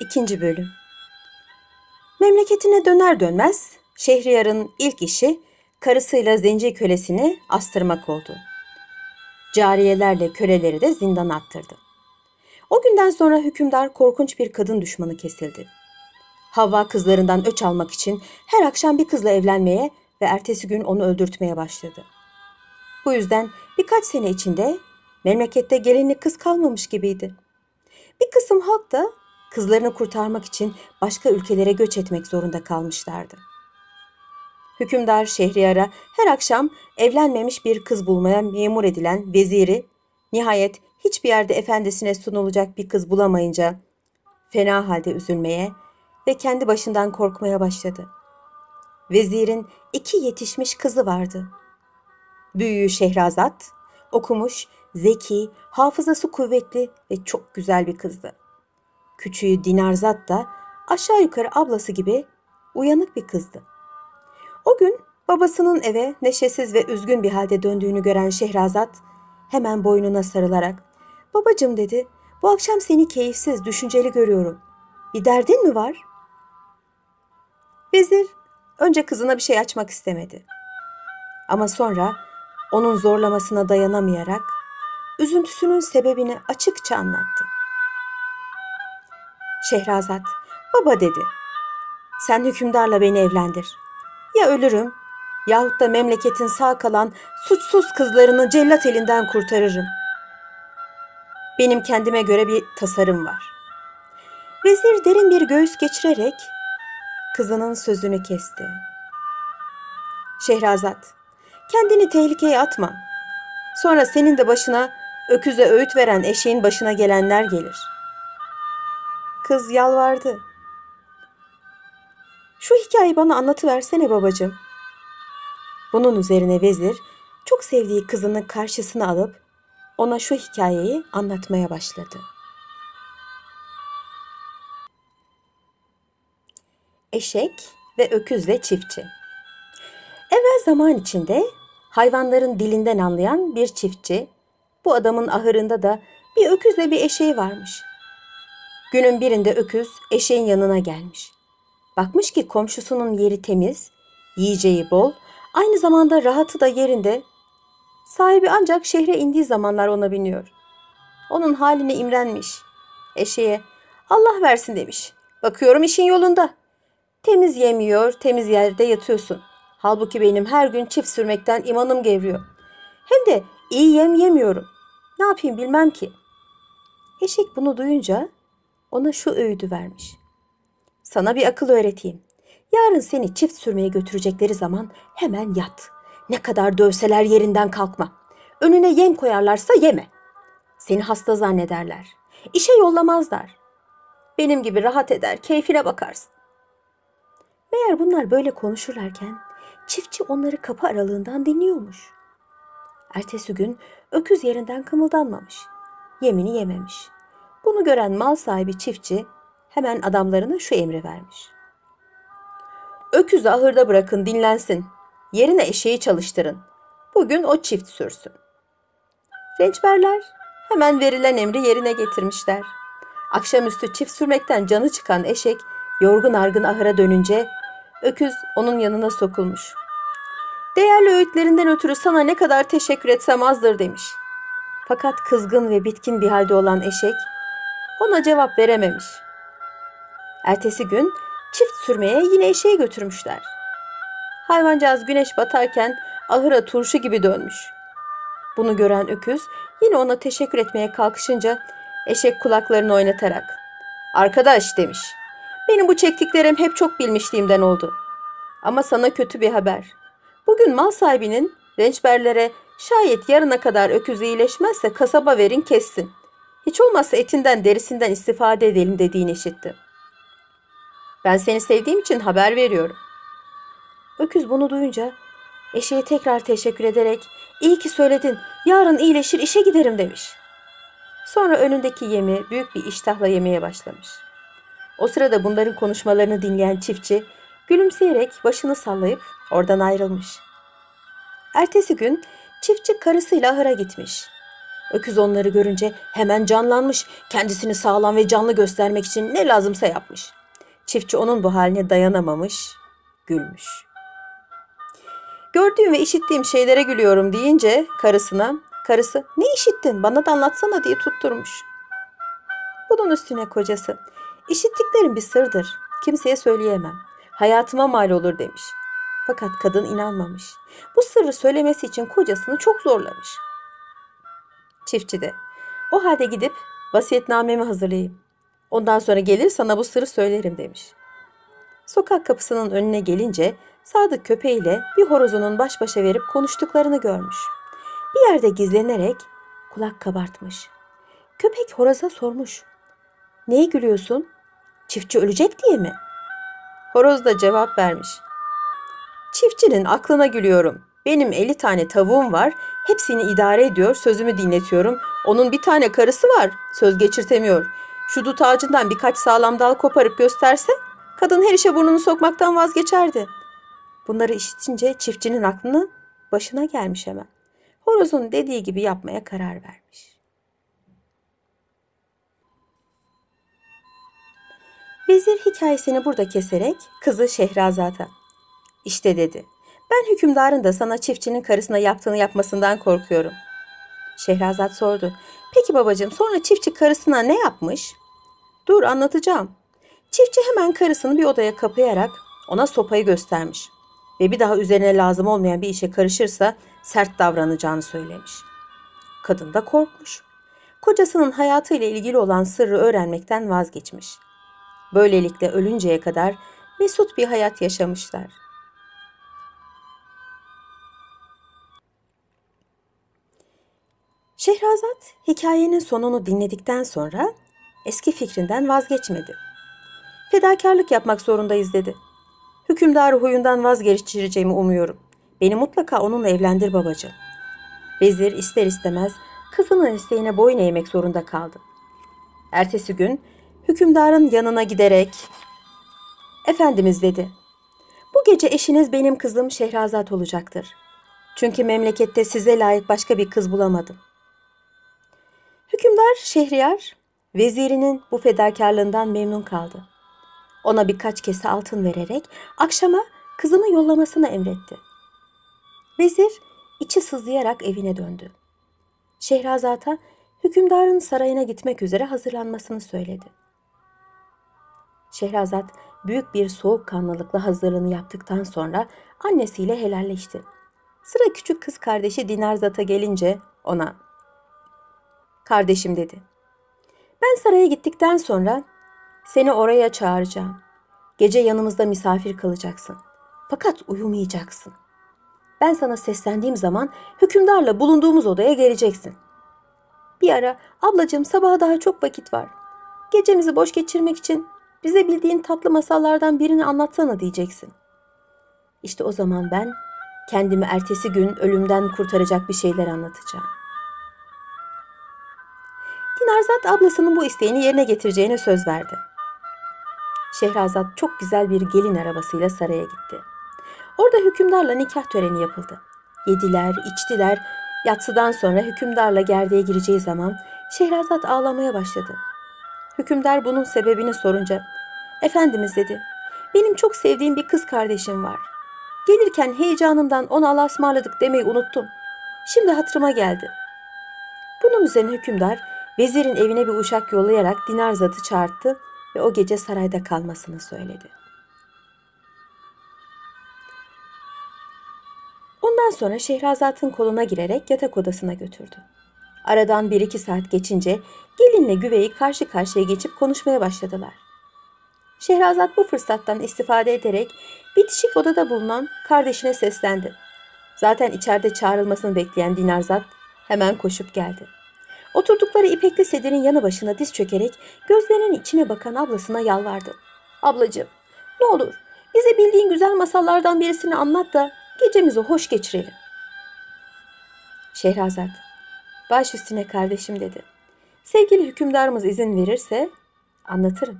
İkinci bölüm. Memleketine döner dönmez Şehriyar'ın ilk işi karısıyla zenci kölesini astırmak oldu. Cariyelerle köleleri de zindana attırdı. O günden sonra hükümdar korkunç bir kadın düşmanı kesildi. Havva kızlarından öç almak için her akşam bir kızla evlenmeye ve ertesi gün onu öldürtmeye başladı. Bu yüzden birkaç sene içinde memlekette gelinli kız kalmamış gibiydi. Bir kısım halk da kızlarını kurtarmak için başka ülkelere göç etmek zorunda kalmışlardı. Hükümdar Şehriyar'a her akşam evlenmemiş bir kız bulmaya memur edilen veziri nihayet hiçbir yerde efendisine sunulacak bir kız bulamayınca fena halde üzülmeye ve kendi başından korkmaya başladı. Vezirin iki yetişmiş kızı vardı. Büyüğü Şehrazat, okumuş, zeki, hafızası kuvvetli ve çok güzel bir kızdı. Küçüğü Dinarzat da aşağı yukarı ablası gibi uyanık bir kızdı. O gün babasının eve neşesiz ve üzgün bir halde döndüğünü gören Şehrazat hemen boynuna sarılarak "Babacım" dedi. "Bu akşam seni keyifsiz, düşünceli görüyorum. Bir derdin mi var?" Vezir önce kızına bir şey açmak istemedi. Ama sonra onun zorlamasına dayanamayarak üzüntüsünün sebebini açıkça anlattı. Şehrazat, baba dedi. Sen hükümdarla beni evlendir. Ya ölürüm yahut da memleketin sağ kalan suçsuz kızlarını cellat elinden kurtarırım. Benim kendime göre bir tasarım var. Vezir derin bir göğüs geçirerek kızının sözünü kesti. Şehrazat, kendini tehlikeye atma. Sonra senin de başına öküze öğüt veren eşeğin başına gelenler gelir.'' Kız yalvardı. Şu hikayeyi bana anlatıversene babacığım. Bunun üzerine vezir çok sevdiği kızını karşısına alıp ona şu hikayeyi anlatmaya başladı. Eşek ve öküzle çiftçi. Evvel zaman içinde hayvanların dilinden anlayan bir çiftçi, bu adamın ahırında da bir öküzle bir eşeği varmış. Günün birinde öküz eşeğin yanına gelmiş. Bakmış ki komşusunun yeri temiz, yiyeceği bol, aynı zamanda rahatı da yerinde. Sahibi ancak şehre indiği zamanlar ona biniyor. Onun haline imrenmiş. Eşeğe Allah versin demiş. Bakıyorum işin yolunda. Temiz yemiyor, temiz yerde yatıyorsun. Halbuki benim her gün çift sürmekten imanım gevriyor. Hem de iyi yem yemiyorum. Ne yapayım bilmem ki. Eşek bunu duyunca ona şu öğüdü vermiş. Sana bir akıl öğreteyim. Yarın seni çift sürmeye götürecekleri zaman hemen yat. Ne kadar dövseler yerinden kalkma. Önüne yem koyarlarsa yeme. Seni hasta zannederler. İşe yollamazlar. Benim gibi rahat eder, keyfine bakarsın. Meğer bunlar böyle konuşurlarken çiftçi onları kapı aralığından dinliyormuş. Ertesi gün öküz yerinden kımıldanmamış. Yemini yememiş. Bunu gören mal sahibi çiftçi hemen adamlarına şu emri vermiş. Öküzü ahırda bırakın dinlensin. Yerine eşeği çalıştırın. Bugün o çift sürsün. Rençberler hemen verilen emri yerine getirmişler. Akşamüstü çift sürmekten canı çıkan eşek yorgun argın ahıra dönünce öküz onun yanına sokulmuş. Değerli öğütlerinden ötürü sana ne kadar teşekkür etsem azdır demiş. Fakat kızgın ve bitkin bir halde olan eşek ona cevap verememiş. Ertesi gün çift sürmeye yine eşeği götürmüşler. Hayvancağız güneş batarken ahıra turşu gibi dönmüş. Bunu gören öküz yine ona teşekkür etmeye kalkışınca eşek kulaklarını oynatarak ''Arkadaş'' demiş. ''Benim bu çektiklerim hep çok bilmişliğimden oldu. Ama sana kötü bir haber. Bugün mal sahibinin rençberlere şayet yarına kadar öküz iyileşmezse kasaba verin kessin. Hiç olmazsa etinden derisinden istifade edelim dediğini işitti. Ben seni sevdiğim için haber veriyorum. Öküz bunu duyunca eşeğe tekrar teşekkür ederek iyi ki söyledin yarın iyileşir işe giderim demiş. Sonra önündeki yemi büyük bir iştahla yemeye başlamış. O sırada bunların konuşmalarını dinleyen çiftçi gülümseyerek başını sallayıp oradan ayrılmış. Ertesi gün çiftçi karısıyla ahıra gitmiş. Öküz onları görünce hemen canlanmış, kendisini sağlam ve canlı göstermek için ne lazımsa yapmış. Çiftçi onun bu haline dayanamamış, gülmüş. Gördüğüm ve işittiğim şeylere gülüyorum deyince karısına, karısı ne işittin bana da anlatsana diye tutturmuş. Bunun üstüne kocası, işittiklerim bir sırdır, kimseye söyleyemem, hayatıma mal olur demiş. Fakat kadın inanmamış. Bu sırrı söylemesi için kocasını çok zorlamış. Çiftçi de, o halde gidip vasiyetnamemi hazırlayayım. Ondan sonra gelir sana bu sırrı söylerim demiş. Sokak kapısının önüne gelince Sadık köpeğiyle bir horozunun baş başa verip konuştuklarını görmüş. Bir yerde gizlenerek kulak kabartmış. Köpek horoza sormuş. Neye gülüyorsun? Çiftçi ölecek diye mi? Horoz da cevap vermiş. Çiftçinin aklına gülüyorum. Benim 50 tane tavuğum var. Hepsini idare ediyor, sözümü dinletiyorum. Onun bir tane karısı var, söz geçirtemiyor. Şu dut ağacından birkaç sağlam dal koparıp gösterse, kadın her işe burnunu sokmaktan vazgeçerdi. Bunları işitince çiftçinin aklını başına gelmiş hemen. Horozun dediği gibi yapmaya karar vermiş. Vezir hikayesini burada keserek kızı Şehrazat'a işte dedi. Ben hükümdarın da sana çiftçinin karısına yaptığını yapmasından korkuyorum. Şehrazat sordu. Peki babacığım sonra çiftçi karısına ne yapmış? Dur anlatacağım. Çiftçi hemen karısını bir odaya kapayarak ona sopayı göstermiş. Ve bir daha üzerine lazım olmayan bir işe karışırsa sert davranacağını söylemiş. Kadın da korkmuş. Kocasının hayatıyla ilgili olan sırrı öğrenmekten vazgeçmiş. Böylelikle ölünceye kadar mesut bir hayat yaşamışlar. Şehrazat hikayenin sonunu dinledikten sonra eski fikrinden vazgeçmedi. Fedakarlık yapmak zorundayız dedi. Hükümdarı huyundan vazgeçireceğimi umuyorum. Beni mutlaka onunla evlendir babacığım. Vezir ister istemez kızının isteğine boyun eğmek zorunda kaldı. Ertesi gün hükümdarın yanına giderek Efendimiz dedi. Bu gece eşiniz benim kızım Şehrazat olacaktır. Çünkü memlekette size layık başka bir kız bulamadım. Hükümdar Şehriyar vezirinin bu fedakarlığından memnun kaldı. Ona birkaç kese altın vererek akşama kızını yollamasını emretti. Vezir içi sızlayarak evine döndü. Şehrazat'a hükümdarın sarayına gitmek üzere hazırlanmasını söyledi. Şehrazat büyük bir soğukkanlılıkla hazırlığını yaptıktan sonra annesiyle helalleşti. Sıra küçük kız kardeşi Dinarzat'a gelince ona Kardeşim dedi. Ben saraya gittikten sonra seni oraya çağıracağım. Gece yanımızda misafir kalacaksın. Fakat uyumayacaksın. Ben sana seslendiğim zaman hükümdarla bulunduğumuz odaya geleceksin. Bir ara ablacığım sabaha daha çok vakit var. Gecemizi boş geçirmek için bize bildiğin tatlı masallardan birini anlatsana diyeceksin. İşte o zaman ben kendimi ertesi gün ölümden kurtaracak bir şeyler anlatacağım. Dinarzat ablasının bu isteğini yerine getireceğine söz verdi. Şehrazat çok güzel bir gelin arabasıyla saraya gitti. Orada hükümdarla nikah töreni yapıldı. Yediler, içtiler. Yatsıdan sonra hükümdarla gerdeğe gireceği zaman Şehrazat ağlamaya başladı. Hükümdar bunun sebebini sorunca, Efendimiz dedi, benim çok sevdiğim bir kız kardeşim var. Gelirken heyecanımdan ona Allah'a ısmarladık demeyi unuttum. Şimdi hatırıma geldi. Bunun üzerine hükümdar vezirin evine bir uşak yollayarak Dinarzat'ı çağırttı ve o gece sarayda kalmasını söyledi. Ondan sonra Şehrazat'ın koluna girerek yatak odasına götürdü. Aradan bir iki saat geçince gelinle güveyi karşı karşıya geçip konuşmaya başladılar. Şehrazat bu fırsattan istifade ederek bitişik odada bulunan kardeşine seslendi. Zaten içeride çağrılmasını bekleyen Dinarzat hemen koşup geldi. Oturdukları ipekli sedirin yanı başına diz çökerek gözlerinin içine bakan ablasına yalvardı. Ablacığım ne olur bize bildiğin güzel masallardan birisini anlat da gecemizi hoş geçirelim. Şehrazat baş üstüne kardeşim dedi. Sevgili hükümdarımız izin verirse anlatırım.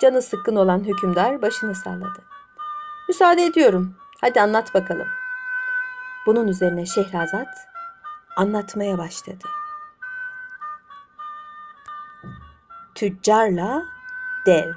Canı sıkkın olan hükümdar başını salladı. Müsaade ediyorum. Hadi anlat bakalım. Bunun üzerine Şehrazat anlatmaya başladı. Tüccarla dev